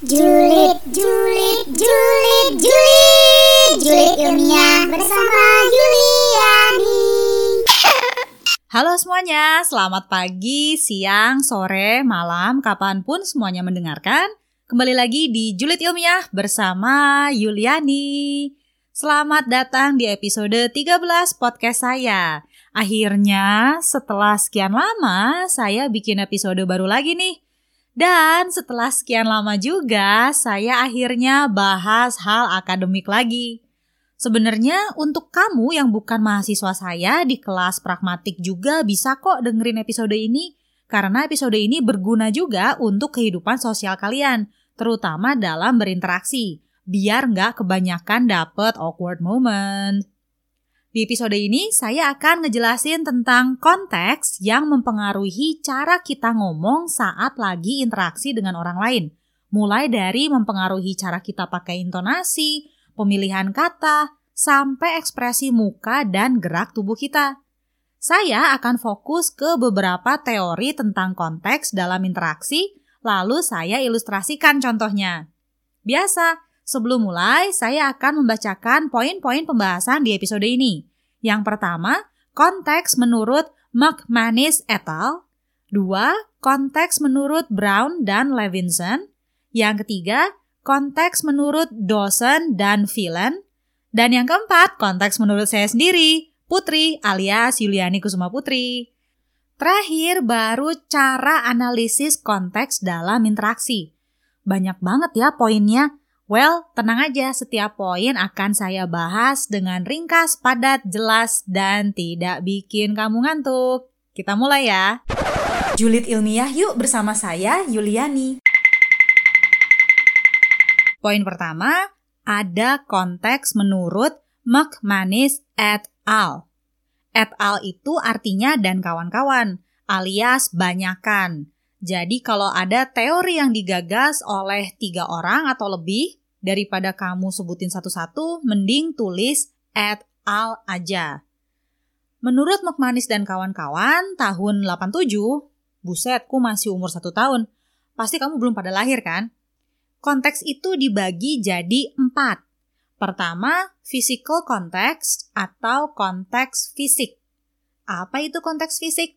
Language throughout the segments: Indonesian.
Julid, julid, julid, julid, julid ilmiah bersama Yuliani. Halo semuanya, selamat pagi, siang, sore, malam, kapan pun semuanya mendengarkan. Kembali lagi di Julid Ilmiah bersama Yuliani. Selamat datang di episode 13 podcast saya. Akhirnya, setelah sekian lama, saya bikin episode baru lagi nih. Dan setelah sekian lama juga, saya akhirnya bahas hal akademik lagi. Sebenarnya untuk kamu yang bukan mahasiswa saya di kelas pragmatik juga bisa kok dengerin episode ini. Karena episode ini berguna juga untuk kehidupan sosial kalian, terutama dalam berinteraksi. Biar nggak kebanyakan dapet awkward moment. Di episode ini, saya akan ngejelasin tentang konteks yang mempengaruhi cara kita ngomong saat lagi interaksi dengan orang lain. Mulai dari mempengaruhi cara kita pakai intonasi, pemilihan kata, sampai ekspresi muka dan gerak tubuh kita. Saya akan fokus ke beberapa teori tentang konteks dalam interaksi, lalu saya ilustrasikan contohnya. Biasa, Sebelum mulai, saya akan membacakan poin-poin pembahasan di episode ini. Yang pertama, konteks menurut McManus et al. Dua, konteks menurut Brown dan Levinson. Yang ketiga, konteks menurut Dawson dan Phelan. Dan yang keempat, konteks menurut saya sendiri, Putri alias Yuliani Kusuma Putri. Terakhir, baru cara analisis konteks dalam interaksi. Banyak banget ya poinnya, Well, tenang aja, setiap poin akan saya bahas dengan ringkas, padat, jelas, dan tidak bikin kamu ngantuk. Kita mulai ya. Julid ilmiah yuk bersama saya, Yuliani. Poin pertama, ada konteks menurut McManus et al. Et al itu artinya dan kawan-kawan, alias banyakan. Jadi kalau ada teori yang digagas oleh tiga orang atau lebih, daripada kamu sebutin satu-satu, mending tulis at al aja. Menurut McManus dan kawan-kawan, tahun 87, buset, ku masih umur satu tahun. Pasti kamu belum pada lahir kan? Konteks itu dibagi jadi empat. Pertama, physical context atau konteks fisik. Apa itu konteks fisik?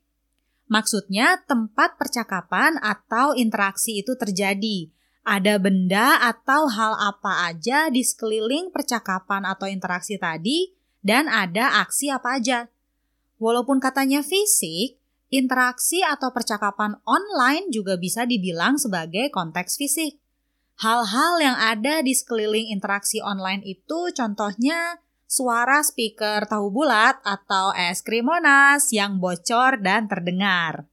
Maksudnya tempat percakapan atau interaksi itu terjadi ada benda atau hal apa aja di sekeliling percakapan atau interaksi tadi, dan ada aksi apa aja. Walaupun katanya fisik, interaksi atau percakapan online juga bisa dibilang sebagai konteks fisik. Hal-hal yang ada di sekeliling interaksi online itu contohnya suara speaker tahu bulat atau es krim monas yang bocor dan terdengar.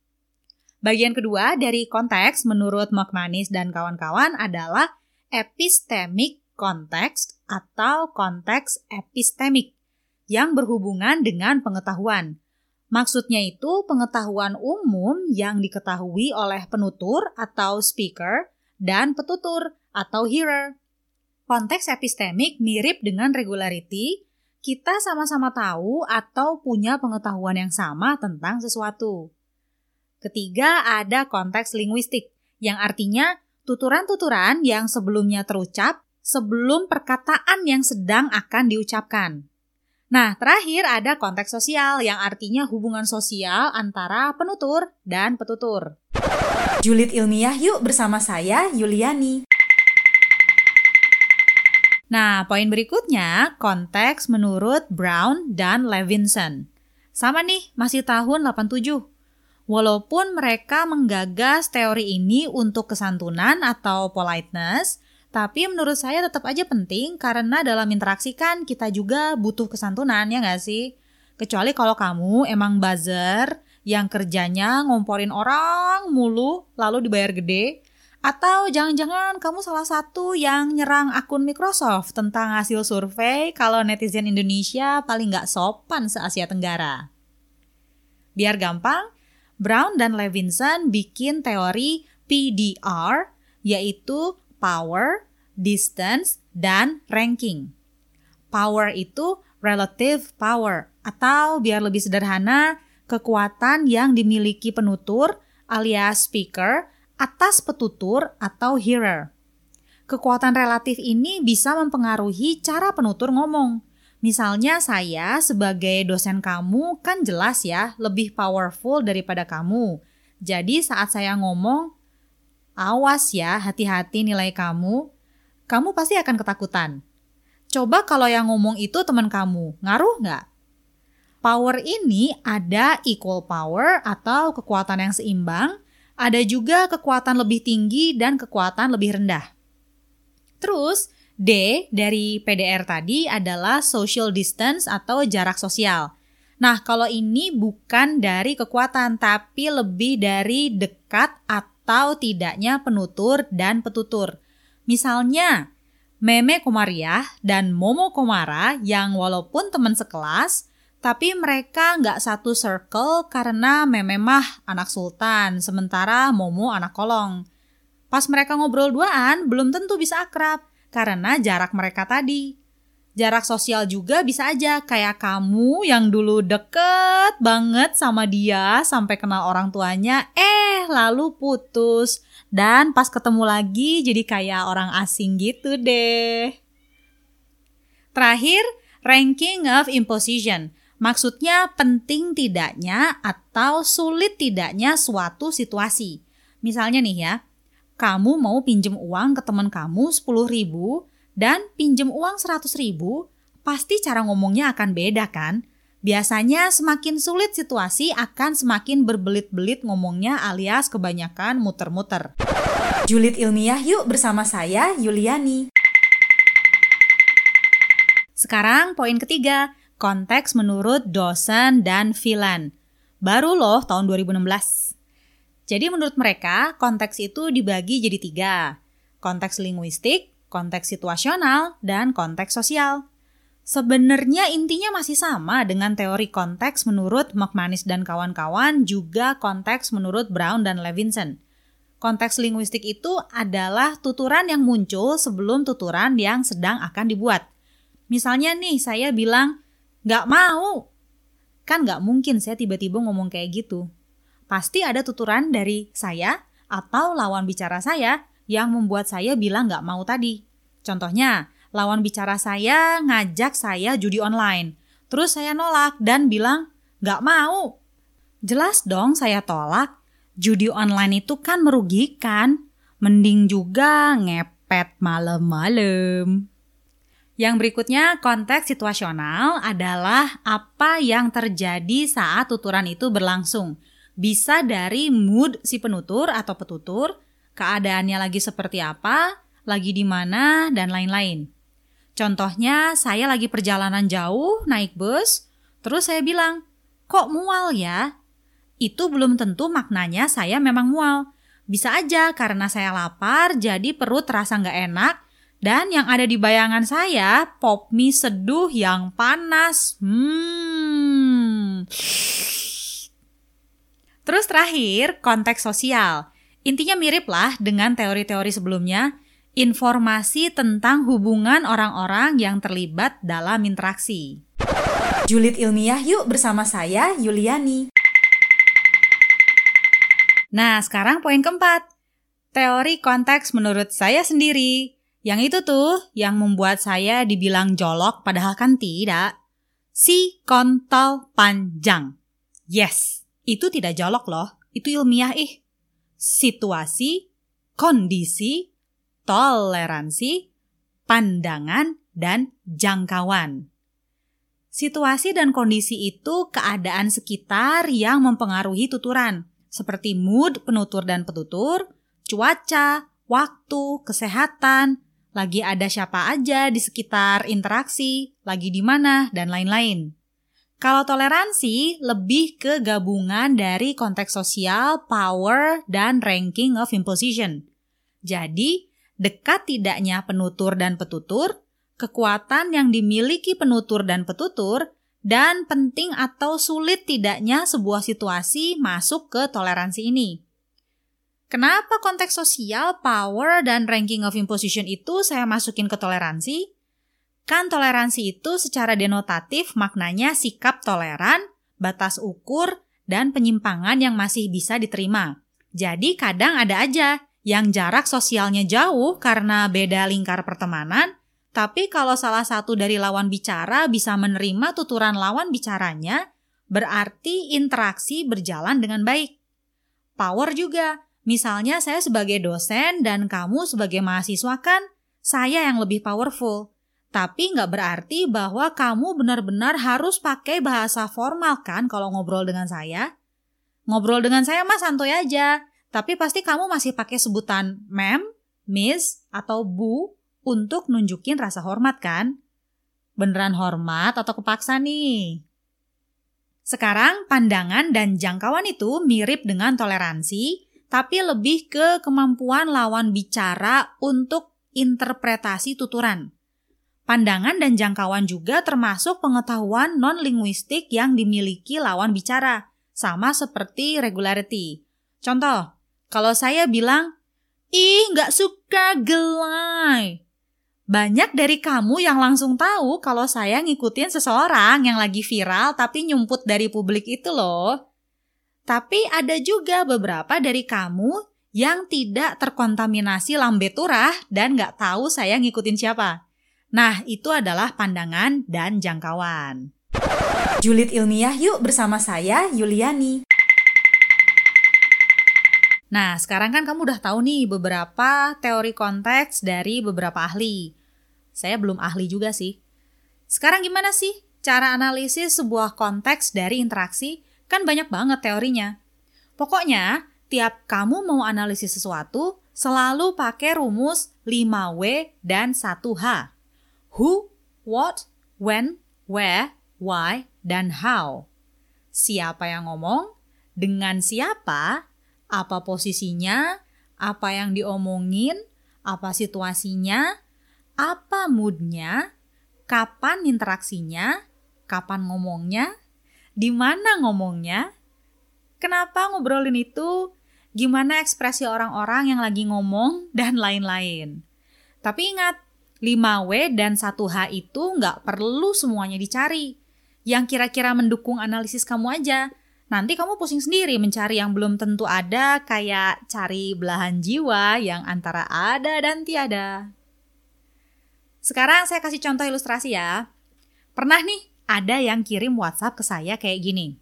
Bagian kedua dari konteks menurut McManus dan kawan-kawan adalah epistemic context atau konteks epistemik yang berhubungan dengan pengetahuan. Maksudnya itu pengetahuan umum yang diketahui oleh penutur atau speaker dan petutur atau hearer. Konteks epistemik mirip dengan regularity, kita sama-sama tahu atau punya pengetahuan yang sama tentang sesuatu. Ketiga, ada konteks linguistik, yang artinya tuturan-tuturan yang sebelumnya terucap sebelum perkataan yang sedang akan diucapkan. Nah, terakhir ada konteks sosial yang artinya hubungan sosial antara penutur dan petutur. Julid ilmiah yuk bersama saya, Yuliani. Nah, poin berikutnya konteks menurut Brown dan Levinson. Sama nih, masih tahun 87. Walaupun mereka menggagas teori ini untuk kesantunan atau politeness, tapi menurut saya tetap aja penting karena dalam interaksi kan kita juga butuh kesantunan ya nggak sih? Kecuali kalau kamu emang buzzer yang kerjanya ngomporin orang mulu lalu dibayar gede, atau jangan-jangan kamu salah satu yang nyerang akun Microsoft tentang hasil survei kalau netizen Indonesia paling nggak sopan se-Asia Tenggara. Biar gampang, Brown dan Levinson bikin teori PDR, yaitu power, distance, dan ranking. Power itu relative power, atau biar lebih sederhana, kekuatan yang dimiliki penutur alias speaker atas petutur atau hearer. kekuatan relatif ini bisa mempengaruhi cara penutur ngomong. Misalnya saya sebagai dosen kamu kan jelas ya lebih powerful daripada kamu. Jadi saat saya ngomong, awas ya hati-hati nilai kamu, kamu pasti akan ketakutan. Coba kalau yang ngomong itu teman kamu, ngaruh nggak? Power ini ada equal power atau kekuatan yang seimbang, ada juga kekuatan lebih tinggi dan kekuatan lebih rendah. Terus, D dari PDR tadi adalah social distance atau jarak sosial. Nah, kalau ini bukan dari kekuatan, tapi lebih dari dekat atau tidaknya penutur dan petutur. Misalnya, Meme Komariah dan Momo Komara yang walaupun teman sekelas, tapi mereka nggak satu circle karena Meme mah anak sultan, sementara Momo anak kolong. Pas mereka ngobrol duaan, belum tentu bisa akrab karena jarak mereka tadi. Jarak sosial juga bisa aja kayak kamu yang dulu deket banget sama dia sampai kenal orang tuanya, eh lalu putus. Dan pas ketemu lagi jadi kayak orang asing gitu deh. Terakhir, ranking of imposition. Maksudnya penting tidaknya atau sulit tidaknya suatu situasi. Misalnya nih ya, kamu mau pinjem uang ke teman kamu 10 ribu dan pinjem uang 100 ribu, pasti cara ngomongnya akan beda kan? Biasanya semakin sulit situasi akan semakin berbelit-belit ngomongnya alias kebanyakan muter-muter. Julid ilmiah yuk bersama saya Yuliani. Sekarang poin ketiga, konteks menurut dosen dan Filan. Baru loh tahun 2016. Jadi menurut mereka, konteks itu dibagi jadi tiga. Konteks linguistik, konteks situasional, dan konteks sosial. Sebenarnya intinya masih sama dengan teori konteks menurut McManus dan kawan-kawan, juga konteks menurut Brown dan Levinson. Konteks linguistik itu adalah tuturan yang muncul sebelum tuturan yang sedang akan dibuat. Misalnya nih, saya bilang, Nggak mau. Kan nggak mungkin saya tiba-tiba ngomong kayak gitu. Pasti ada tuturan dari saya atau lawan bicara saya yang membuat saya bilang nggak mau tadi. Contohnya, lawan bicara saya ngajak saya judi online. Terus saya nolak dan bilang nggak mau. Jelas dong saya tolak. Judi online itu kan merugikan. Mending juga ngepet malam-malam. Yang berikutnya, konteks situasional adalah apa yang terjadi saat tuturan itu berlangsung. Bisa dari mood si penutur atau petutur, keadaannya lagi seperti apa, lagi di mana, dan lain-lain. Contohnya, saya lagi perjalanan jauh naik bus, terus saya bilang, kok mual ya? Itu belum tentu maknanya saya memang mual. Bisa aja karena saya lapar, jadi perut terasa nggak enak, dan yang ada di bayangan saya, pop mie seduh yang panas. Hmm. Terus terakhir, konteks sosial. Intinya mirip lah dengan teori-teori sebelumnya, informasi tentang hubungan orang-orang yang terlibat dalam interaksi. Julid ilmiah yuk bersama saya, Yuliani. Nah, sekarang poin keempat. Teori konteks menurut saya sendiri. Yang itu tuh yang membuat saya dibilang jolok padahal kan tidak. Si kontol panjang. Yes, itu tidak jolok loh. Itu ilmiah ih. Situasi, kondisi, toleransi, pandangan, dan jangkauan. Situasi dan kondisi itu keadaan sekitar yang mempengaruhi tuturan, seperti mood penutur dan petutur, cuaca, waktu, kesehatan, lagi ada siapa aja di sekitar interaksi, lagi di mana, dan lain-lain. Kalau toleransi lebih ke gabungan dari konteks sosial, power, dan ranking of imposition. Jadi, dekat tidaknya penutur dan petutur, kekuatan yang dimiliki penutur dan petutur, dan penting atau sulit tidaknya sebuah situasi masuk ke toleransi ini. Kenapa konteks sosial, power, dan ranking of imposition itu saya masukin ke toleransi? Kan toleransi itu secara denotatif maknanya sikap toleran, batas ukur, dan penyimpangan yang masih bisa diterima. Jadi kadang ada aja yang jarak sosialnya jauh karena beda lingkar pertemanan, tapi kalau salah satu dari lawan bicara bisa menerima tuturan lawan bicaranya, berarti interaksi berjalan dengan baik. Power juga, misalnya saya sebagai dosen dan kamu sebagai mahasiswa kan, saya yang lebih powerful. Tapi nggak berarti bahwa kamu benar-benar harus pakai bahasa formal kan kalau ngobrol dengan saya. Ngobrol dengan saya mah santuy aja, tapi pasti kamu masih pakai sebutan ma'am, miss, atau bu untuk nunjukin rasa hormat kan? Beneran hormat atau kepaksa nih? Sekarang pandangan dan jangkauan itu mirip dengan toleransi, tapi lebih ke kemampuan lawan bicara untuk interpretasi tuturan. Pandangan dan jangkauan juga termasuk pengetahuan non-linguistik yang dimiliki lawan bicara, sama seperti regularity. Contoh, kalau saya bilang, ih nggak suka gelai. Banyak dari kamu yang langsung tahu kalau saya ngikutin seseorang yang lagi viral tapi nyumput dari publik itu loh. Tapi ada juga beberapa dari kamu yang tidak terkontaminasi lambe turah dan nggak tahu saya ngikutin siapa. Nah, itu adalah pandangan dan jangkauan. Julid ilmiah yuk bersama saya, Yuliani. Nah, sekarang kan kamu udah tahu nih beberapa teori konteks dari beberapa ahli. Saya belum ahli juga sih. Sekarang gimana sih cara analisis sebuah konteks dari interaksi? Kan banyak banget teorinya. Pokoknya, tiap kamu mau analisis sesuatu, selalu pakai rumus 5W dan 1H. Who, what, when, where, why, dan how. Siapa yang ngomong, dengan siapa, apa posisinya, apa yang diomongin, apa situasinya, apa moodnya, kapan interaksinya, kapan ngomongnya, di mana ngomongnya, kenapa ngobrolin itu, gimana ekspresi orang-orang yang lagi ngomong, dan lain-lain. Tapi ingat, 5W dan 1H itu nggak perlu semuanya dicari. Yang kira-kira mendukung analisis kamu aja. Nanti kamu pusing sendiri mencari yang belum tentu ada, kayak cari belahan jiwa yang antara ada dan tiada. Sekarang saya kasih contoh ilustrasi ya. Pernah nih ada yang kirim WhatsApp ke saya kayak gini.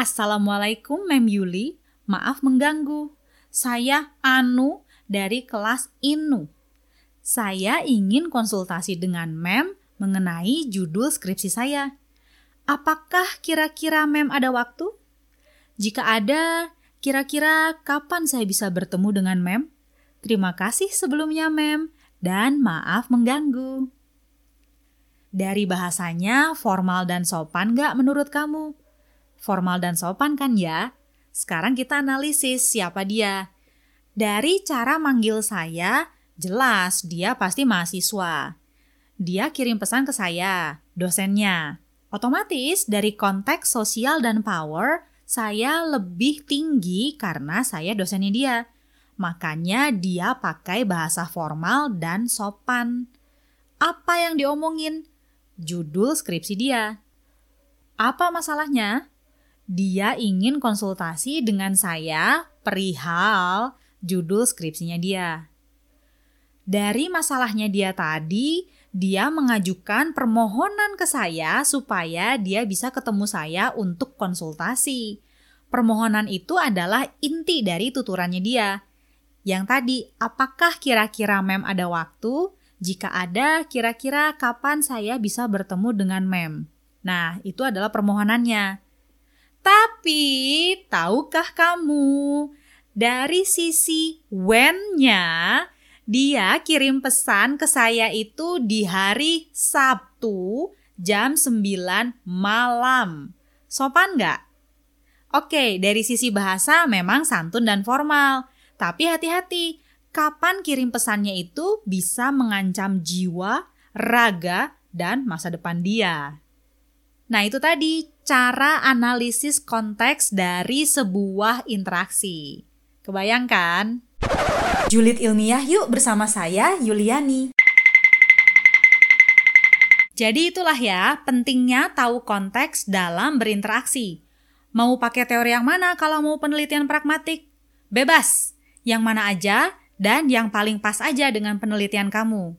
Assalamualaikum Mem Yuli, maaf mengganggu. Saya Anu dari kelas Inu. Saya ingin konsultasi dengan Mem mengenai judul skripsi saya. Apakah kira-kira Mem ada waktu? Jika ada, kira-kira kapan saya bisa bertemu dengan Mem? Terima kasih sebelumnya Mem, dan maaf mengganggu. Dari bahasanya, formal dan sopan gak menurut kamu? Formal dan sopan kan ya? Sekarang kita analisis siapa dia. Dari cara manggil saya, jelas dia pasti mahasiswa. Dia kirim pesan ke saya, dosennya. Otomatis dari konteks sosial dan power, saya lebih tinggi karena saya dosennya dia. Makanya dia pakai bahasa formal dan sopan. Apa yang diomongin? Judul skripsi dia. Apa masalahnya? Dia ingin konsultasi dengan saya perihal judul skripsinya dia. Dari masalahnya dia tadi, dia mengajukan permohonan ke saya supaya dia bisa ketemu saya untuk konsultasi. Permohonan itu adalah inti dari tuturannya dia. Yang tadi, apakah kira-kira mem ada waktu? Jika ada, kira-kira kapan saya bisa bertemu dengan mem? Nah, itu adalah permohonannya. Tapi, tahukah kamu, dari sisi when-nya, dia kirim pesan ke saya itu di hari Sabtu jam 9 malam. Sopan nggak? Oke, dari sisi bahasa memang santun dan formal. Tapi hati-hati, kapan kirim pesannya itu bisa mengancam jiwa, raga, dan masa depan dia. Nah itu tadi cara analisis konteks dari sebuah interaksi. Kebayangkan? Julid ilmiah yuk bersama saya Yuliani. Jadi itulah ya pentingnya tahu konteks dalam berinteraksi. Mau pakai teori yang mana kalau mau penelitian pragmatik? Bebas. yang mana aja, dan yang paling pas aja dengan penelitian kamu.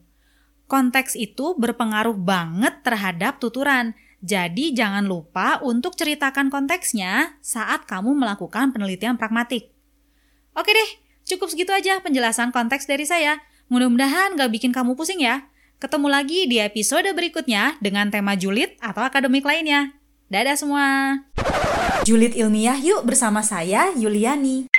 Konteks itu berpengaruh banget terhadap tuturan, jadi jangan lupa untuk ceritakan konteksnya saat kamu melakukan penelitian pragmatik. Oke deh, cukup segitu aja penjelasan konteks dari saya. Mudah-mudahan gak bikin kamu pusing ya. Ketemu lagi di episode berikutnya dengan tema julid atau akademik lainnya. Dadah semua! Julid ilmiah yuk bersama saya, Yuliani.